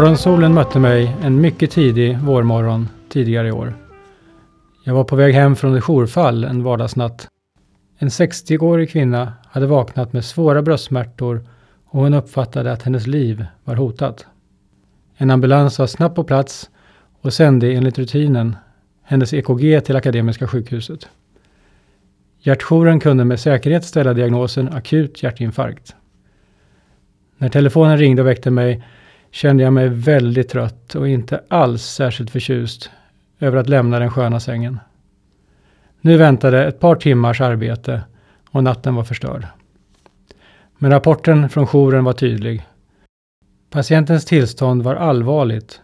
Morgonsolen mötte mig en mycket tidig vårmorgon tidigare i år. Jag var på väg hem från ett jourfall en vardagsnatt. En 60-årig kvinna hade vaknat med svåra bröstsmärtor och hon uppfattade att hennes liv var hotat. En ambulans var snabbt på plats och sände enligt rutinen hennes EKG till Akademiska sjukhuset. Hjärtjouren kunde med säkerhet ställa diagnosen akut hjärtinfarkt. När telefonen ringde och väckte mig kände jag mig väldigt trött och inte alls särskilt förtjust över att lämna den sköna sängen. Nu väntade ett par timmars arbete och natten var förstörd. Men rapporten från jouren var tydlig. Patientens tillstånd var allvarligt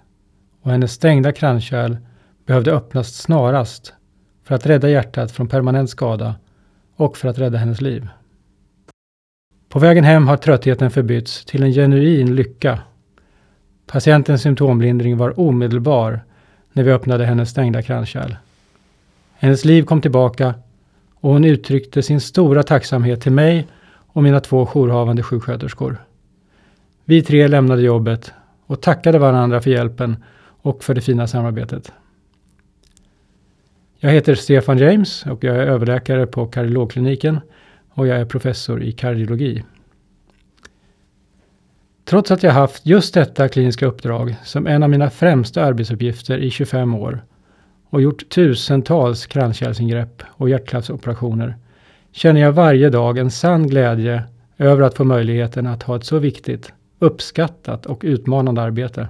och hennes stängda kranskärl behövde öppnas snarast för att rädda hjärtat från permanent skada och för att rädda hennes liv. På vägen hem har tröttheten förbytts till en genuin lycka. Patientens symptomlindring var omedelbar när vi öppnade hennes stängda kranskärl. Hennes liv kom tillbaka och hon uttryckte sin stora tacksamhet till mig och mina två jourhavande sjuksköterskor. Vi tre lämnade jobbet och tackade varandra för hjälpen och för det fina samarbetet. Jag heter Stefan James och jag är överläkare på kardiologkliniken och jag är professor i kardiologi. Trots att jag haft just detta kliniska uppdrag som en av mina främsta arbetsuppgifter i 25 år och gjort tusentals kranskärlsingrepp och hjärtklaffsoperationer känner jag varje dag en sann glädje över att få möjligheten att ha ett så viktigt, uppskattat och utmanande arbete.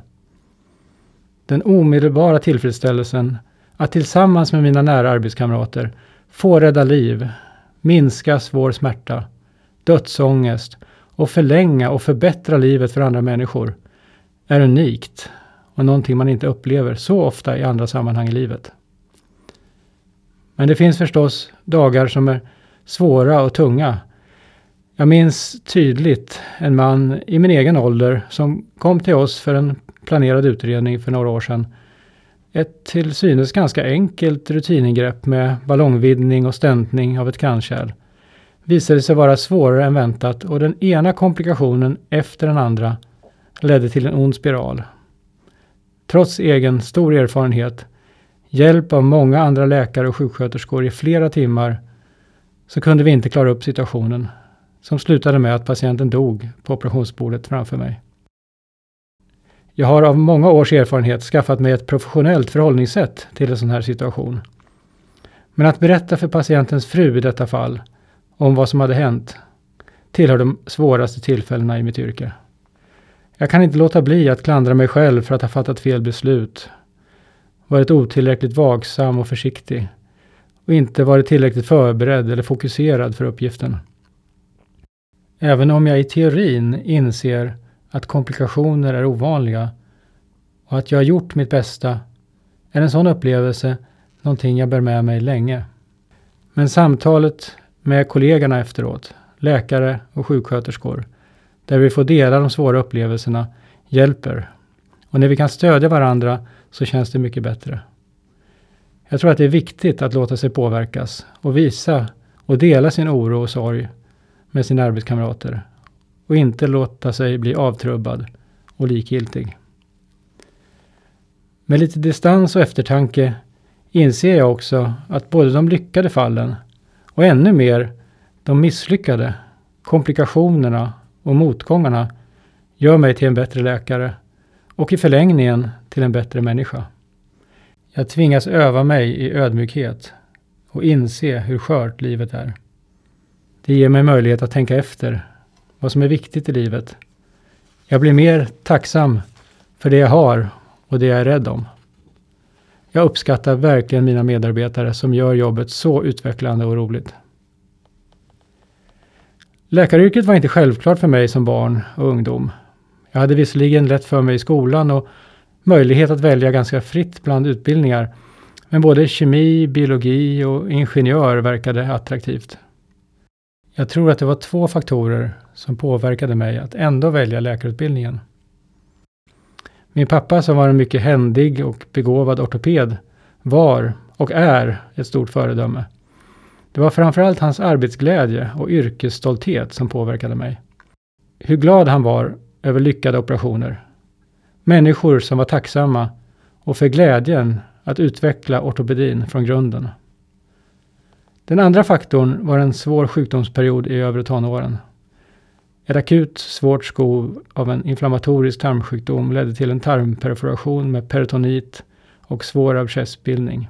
Den omedelbara tillfredsställelsen att tillsammans med mina nära arbetskamrater få rädda liv, minska svår smärta, dödsångest och förlänga och förbättra livet för andra människor är unikt och någonting man inte upplever så ofta i andra sammanhang i livet. Men det finns förstås dagar som är svåra och tunga. Jag minns tydligt en man i min egen ålder som kom till oss för en planerad utredning för några år sedan. Ett till synes ganska enkelt rutiningrepp med ballongvidgning och stäntning av ett kranskärl visade sig vara svårare än väntat och den ena komplikationen efter den andra ledde till en ond spiral. Trots egen stor erfarenhet, hjälp av många andra läkare och sjuksköterskor i flera timmar, så kunde vi inte klara upp situationen, som slutade med att patienten dog på operationsbordet framför mig. Jag har av många års erfarenhet skaffat mig ett professionellt förhållningssätt till en sån här situation. Men att berätta för patientens fru i detta fall om vad som hade hänt tillhör de svåraste tillfällena i mitt yrke. Jag kan inte låta bli att klandra mig själv för att ha fattat fel beslut, varit otillräckligt vaksam och försiktig och inte varit tillräckligt förberedd eller fokuserad för uppgiften. Även om jag i teorin inser att komplikationer är ovanliga och att jag har gjort mitt bästa är en sån upplevelse någonting jag bär med mig länge. Men samtalet med kollegorna efteråt, läkare och sjuksköterskor, där vi får dela de svåra upplevelserna, hjälper. Och när vi kan stödja varandra så känns det mycket bättre. Jag tror att det är viktigt att låta sig påverkas och visa och dela sin oro och sorg med sina arbetskamrater och inte låta sig bli avtrubbad och likgiltig. Med lite distans och eftertanke inser jag också att både de lyckade fallen och ännu mer de misslyckade, komplikationerna och motgångarna gör mig till en bättre läkare och i förlängningen till en bättre människa. Jag tvingas öva mig i ödmjukhet och inse hur skört livet är. Det ger mig möjlighet att tänka efter vad som är viktigt i livet. Jag blir mer tacksam för det jag har och det jag är rädd om. Jag uppskattar verkligen mina medarbetare som gör jobbet så utvecklande och roligt. Läkaryrket var inte självklart för mig som barn och ungdom. Jag hade visserligen lätt för mig i skolan och möjlighet att välja ganska fritt bland utbildningar. Men både kemi, biologi och ingenjör verkade attraktivt. Jag tror att det var två faktorer som påverkade mig att ändå välja läkarutbildningen. Min pappa som var en mycket händig och begåvad ortoped var och är ett stort föredöme. Det var framförallt hans arbetsglädje och yrkesstolthet som påverkade mig. Hur glad han var över lyckade operationer. Människor som var tacksamma och för glädjen att utveckla ortopedin från grunden. Den andra faktorn var en svår sjukdomsperiod i övre tonåren. Ett akut svårt skov av en inflammatorisk tarmsjukdom ledde till en tarmperforation med peritonit och svår abscessbildning.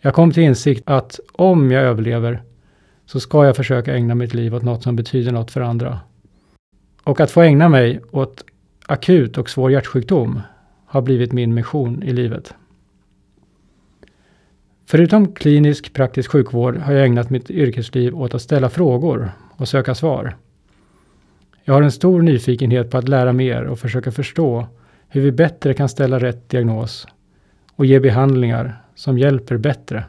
Jag kom till insikt att om jag överlever så ska jag försöka ägna mitt liv åt något som betyder något för andra. Och att få ägna mig åt akut och svår hjärtsjukdom har blivit min mission i livet. Förutom klinisk praktisk sjukvård har jag ägnat mitt yrkesliv åt att ställa frågor och söka svar. Jag har en stor nyfikenhet på att lära mer och försöka förstå hur vi bättre kan ställa rätt diagnos och ge behandlingar som hjälper bättre.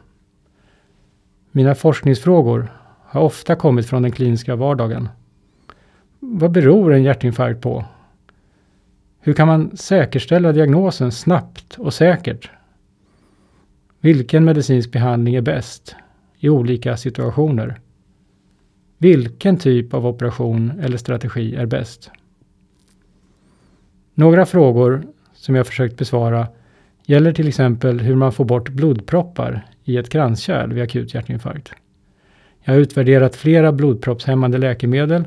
Mina forskningsfrågor har ofta kommit från den kliniska vardagen. Vad beror en hjärtinfarkt på? Hur kan man säkerställa diagnosen snabbt och säkert? Vilken medicinsk behandling är bäst i olika situationer? Vilken typ av operation eller strategi är bäst? Några frågor som jag försökt besvara gäller till exempel hur man får bort blodproppar i ett kranskärl vid akut hjärtinfarkt. Jag har utvärderat flera blodproppshämmande läkemedel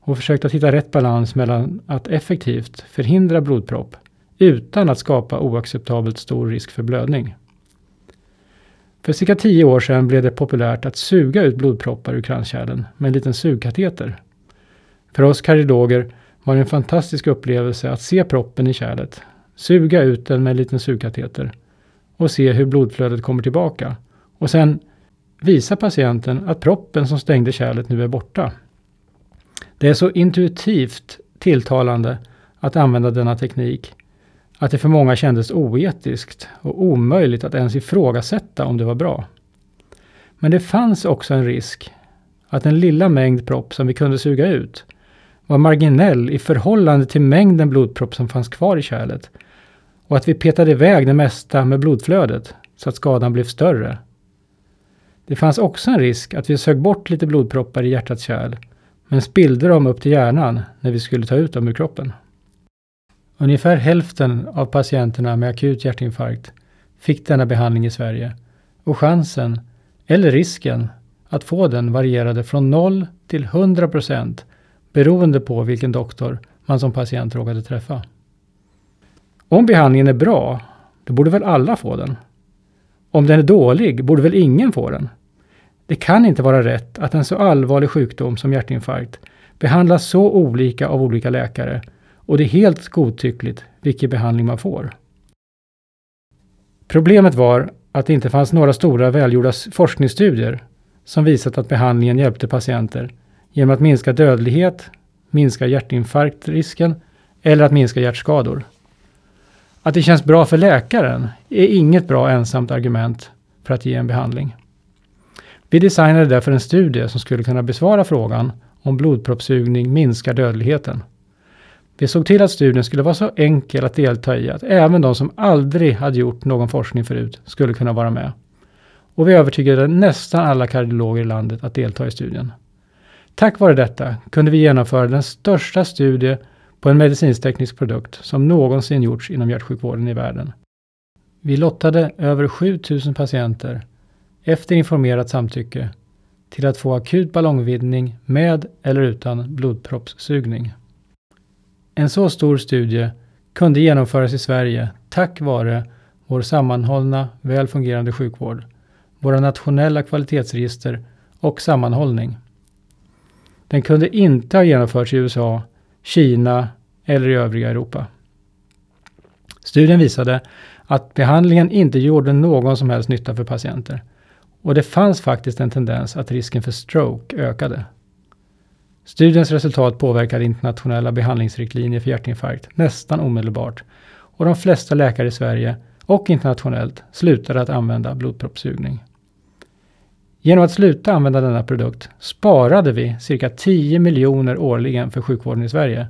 och försökt att hitta rätt balans mellan att effektivt förhindra blodpropp utan att skapa oacceptabelt stor risk för blödning. För cirka tio år sedan blev det populärt att suga ut blodproppar ur kranskärlen med en liten sugkateter. För oss kardiologer var det en fantastisk upplevelse att se proppen i kärlet, suga ut den med en liten sugkateter och se hur blodflödet kommer tillbaka och sen visa patienten att proppen som stängde kärlet nu är borta. Det är så intuitivt tilltalande att använda denna teknik att det för många kändes oetiskt och omöjligt att ens ifrågasätta om det var bra. Men det fanns också en risk att den lilla mängd propp som vi kunde suga ut var marginell i förhållande till mängden blodpropp som fanns kvar i kärlet och att vi petade iväg det mesta med blodflödet så att skadan blev större. Det fanns också en risk att vi sög bort lite blodproppar i hjärtats kärl men spillde dem upp till hjärnan när vi skulle ta ut dem ur kroppen. Ungefär hälften av patienterna med akut hjärtinfarkt fick denna behandling i Sverige och chansen, eller risken, att få den varierade från 0 till 100 procent beroende på vilken doktor man som patient råkade träffa. Om behandlingen är bra, då borde väl alla få den? Om den är dålig, borde väl ingen få den? Det kan inte vara rätt att en så allvarlig sjukdom som hjärtinfarkt behandlas så olika av olika läkare och det är helt godtyckligt vilken behandling man får. Problemet var att det inte fanns några stora välgjorda forskningsstudier som visat att behandlingen hjälpte patienter genom att minska dödlighet, minska hjärtinfarktrisken eller att minska hjärtskador. Att det känns bra för läkaren är inget bra ensamt argument för att ge en behandling. Vi designade därför en studie som skulle kunna besvara frågan om blodproppsugning minskar dödligheten. Vi såg till att studien skulle vara så enkel att delta i att även de som aldrig hade gjort någon forskning förut skulle kunna vara med. Och vi övertygade nästan alla kardiologer i landet att delta i studien. Tack vare detta kunde vi genomföra den största studie på en medicinsteknisk produkt som någonsin gjorts inom hjärtsjukvården i världen. Vi lottade över 7000 patienter efter informerat samtycke till att få akut ballongvidgning med eller utan blodproppssugning. En så stor studie kunde genomföras i Sverige tack vare vår sammanhållna, väl fungerande sjukvård, våra nationella kvalitetsregister och sammanhållning. Den kunde inte ha genomförts i USA, Kina eller i övriga Europa. Studien visade att behandlingen inte gjorde någon som helst nytta för patienter och det fanns faktiskt en tendens att risken för stroke ökade. Studiens resultat påverkade internationella behandlingsriktlinjer för hjärtinfarkt nästan omedelbart och de flesta läkare i Sverige och internationellt slutade att använda blodproppssugning. Genom att sluta använda denna produkt sparade vi cirka 10 miljoner årligen för sjukvården i Sverige.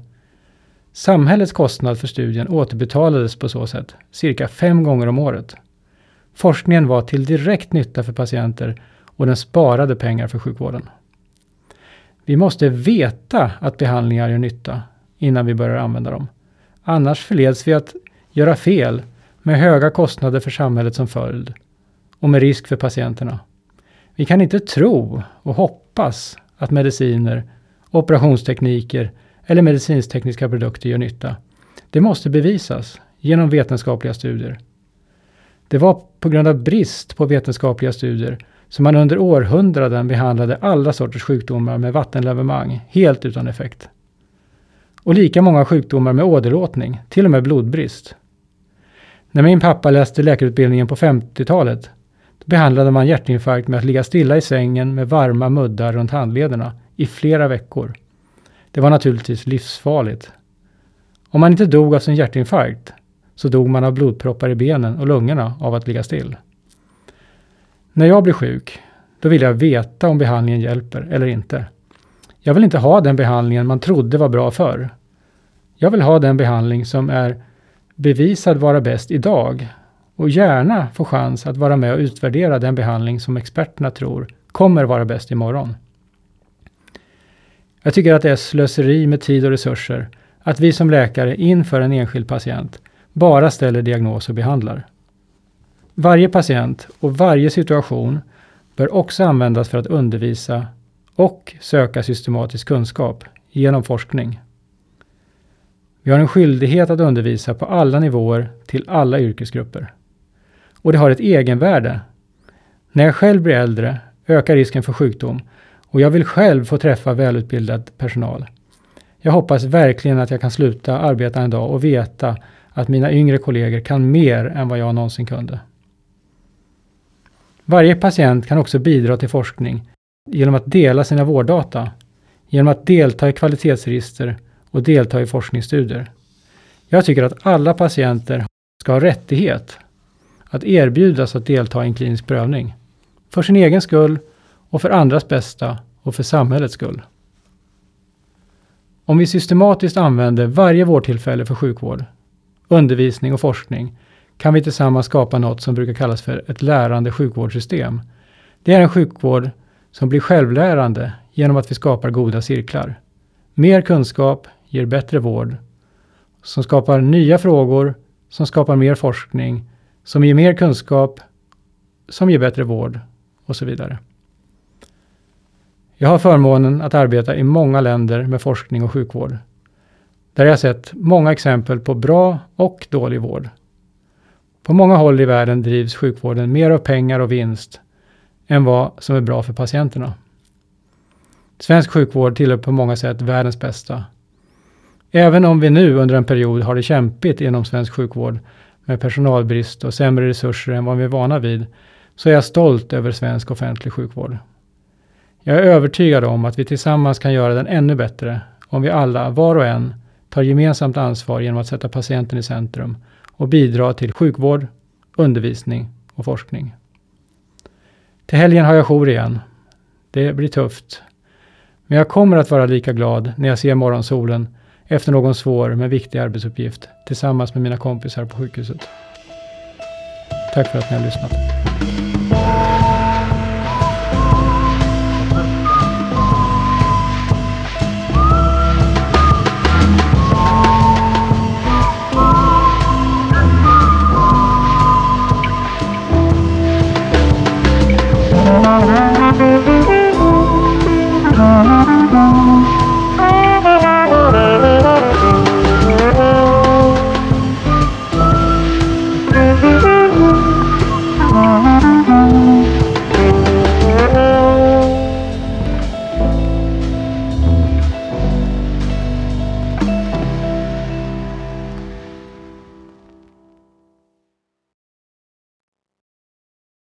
Samhällets kostnad för studien återbetalades på så sätt cirka fem gånger om året. Forskningen var till direkt nytta för patienter och den sparade pengar för sjukvården. Vi måste veta att behandlingar gör nytta innan vi börjar använda dem. Annars förleds vi att göra fel med höga kostnader för samhället som följd och med risk för patienterna. Vi kan inte tro och hoppas att mediciner, operationstekniker eller medicinstekniska produkter gör nytta. Det måste bevisas genom vetenskapliga studier. Det var på grund av brist på vetenskapliga studier som man under århundraden behandlade alla sorters sjukdomar med vattenlavemang helt utan effekt. Och lika många sjukdomar med åderlåtning, till och med blodbrist. När min pappa läste läkarutbildningen på 50-talet behandlade man hjärtinfarkt med att ligga stilla i sängen med varma muddar runt handlederna i flera veckor. Det var naturligtvis livsfarligt. Om man inte dog av sin hjärtinfarkt så dog man av blodproppar i benen och lungorna av att ligga still. När jag blir sjuk, då vill jag veta om behandlingen hjälper eller inte. Jag vill inte ha den behandlingen man trodde var bra förr. Jag vill ha den behandling som är bevisad vara bäst idag och gärna få chans att vara med och utvärdera den behandling som experterna tror kommer vara bäst imorgon. Jag tycker att det är slöseri med tid och resurser att vi som läkare inför en enskild patient bara ställer diagnos och behandlar. Varje patient och varje situation bör också användas för att undervisa och söka systematisk kunskap genom forskning. Vi har en skyldighet att undervisa på alla nivåer till alla yrkesgrupper. Och det har ett egenvärde. När jag själv blir äldre ökar risken för sjukdom och jag vill själv få träffa välutbildad personal. Jag hoppas verkligen att jag kan sluta arbeta en dag och veta att mina yngre kollegor kan mer än vad jag någonsin kunde. Varje patient kan också bidra till forskning genom att dela sina vårddata, genom att delta i kvalitetsregister och delta i forskningsstudier. Jag tycker att alla patienter ska ha rättighet att erbjudas att delta i en klinisk prövning. För sin egen skull och för andras bästa och för samhällets skull. Om vi systematiskt använder varje vårdtillfälle för sjukvård, undervisning och forskning kan vi tillsammans skapa något som brukar kallas för ett lärande sjukvårdssystem. Det är en sjukvård som blir självlärande genom att vi skapar goda cirklar. Mer kunskap ger bättre vård, som skapar nya frågor, som skapar mer forskning, som ger mer kunskap, som ger bättre vård och så vidare. Jag har förmånen att arbeta i många länder med forskning och sjukvård. Där jag sett många exempel på bra och dålig vård. På många håll i världen drivs sjukvården mer av pengar och vinst än vad som är bra för patienterna. Svensk sjukvård tillhör på många sätt världens bästa. Även om vi nu under en period har det kämpigt inom svensk sjukvård med personalbrist och sämre resurser än vad vi är vana vid, så är jag stolt över svensk offentlig sjukvård. Jag är övertygad om att vi tillsammans kan göra den ännu bättre om vi alla, var och en, tar gemensamt ansvar genom att sätta patienten i centrum och bidra till sjukvård, undervisning och forskning. Till helgen har jag jour igen. Det blir tufft. Men jag kommer att vara lika glad när jag ser morgonsolen efter någon svår men viktig arbetsuppgift tillsammans med mina kompisar på sjukhuset. Tack för att ni har lyssnat.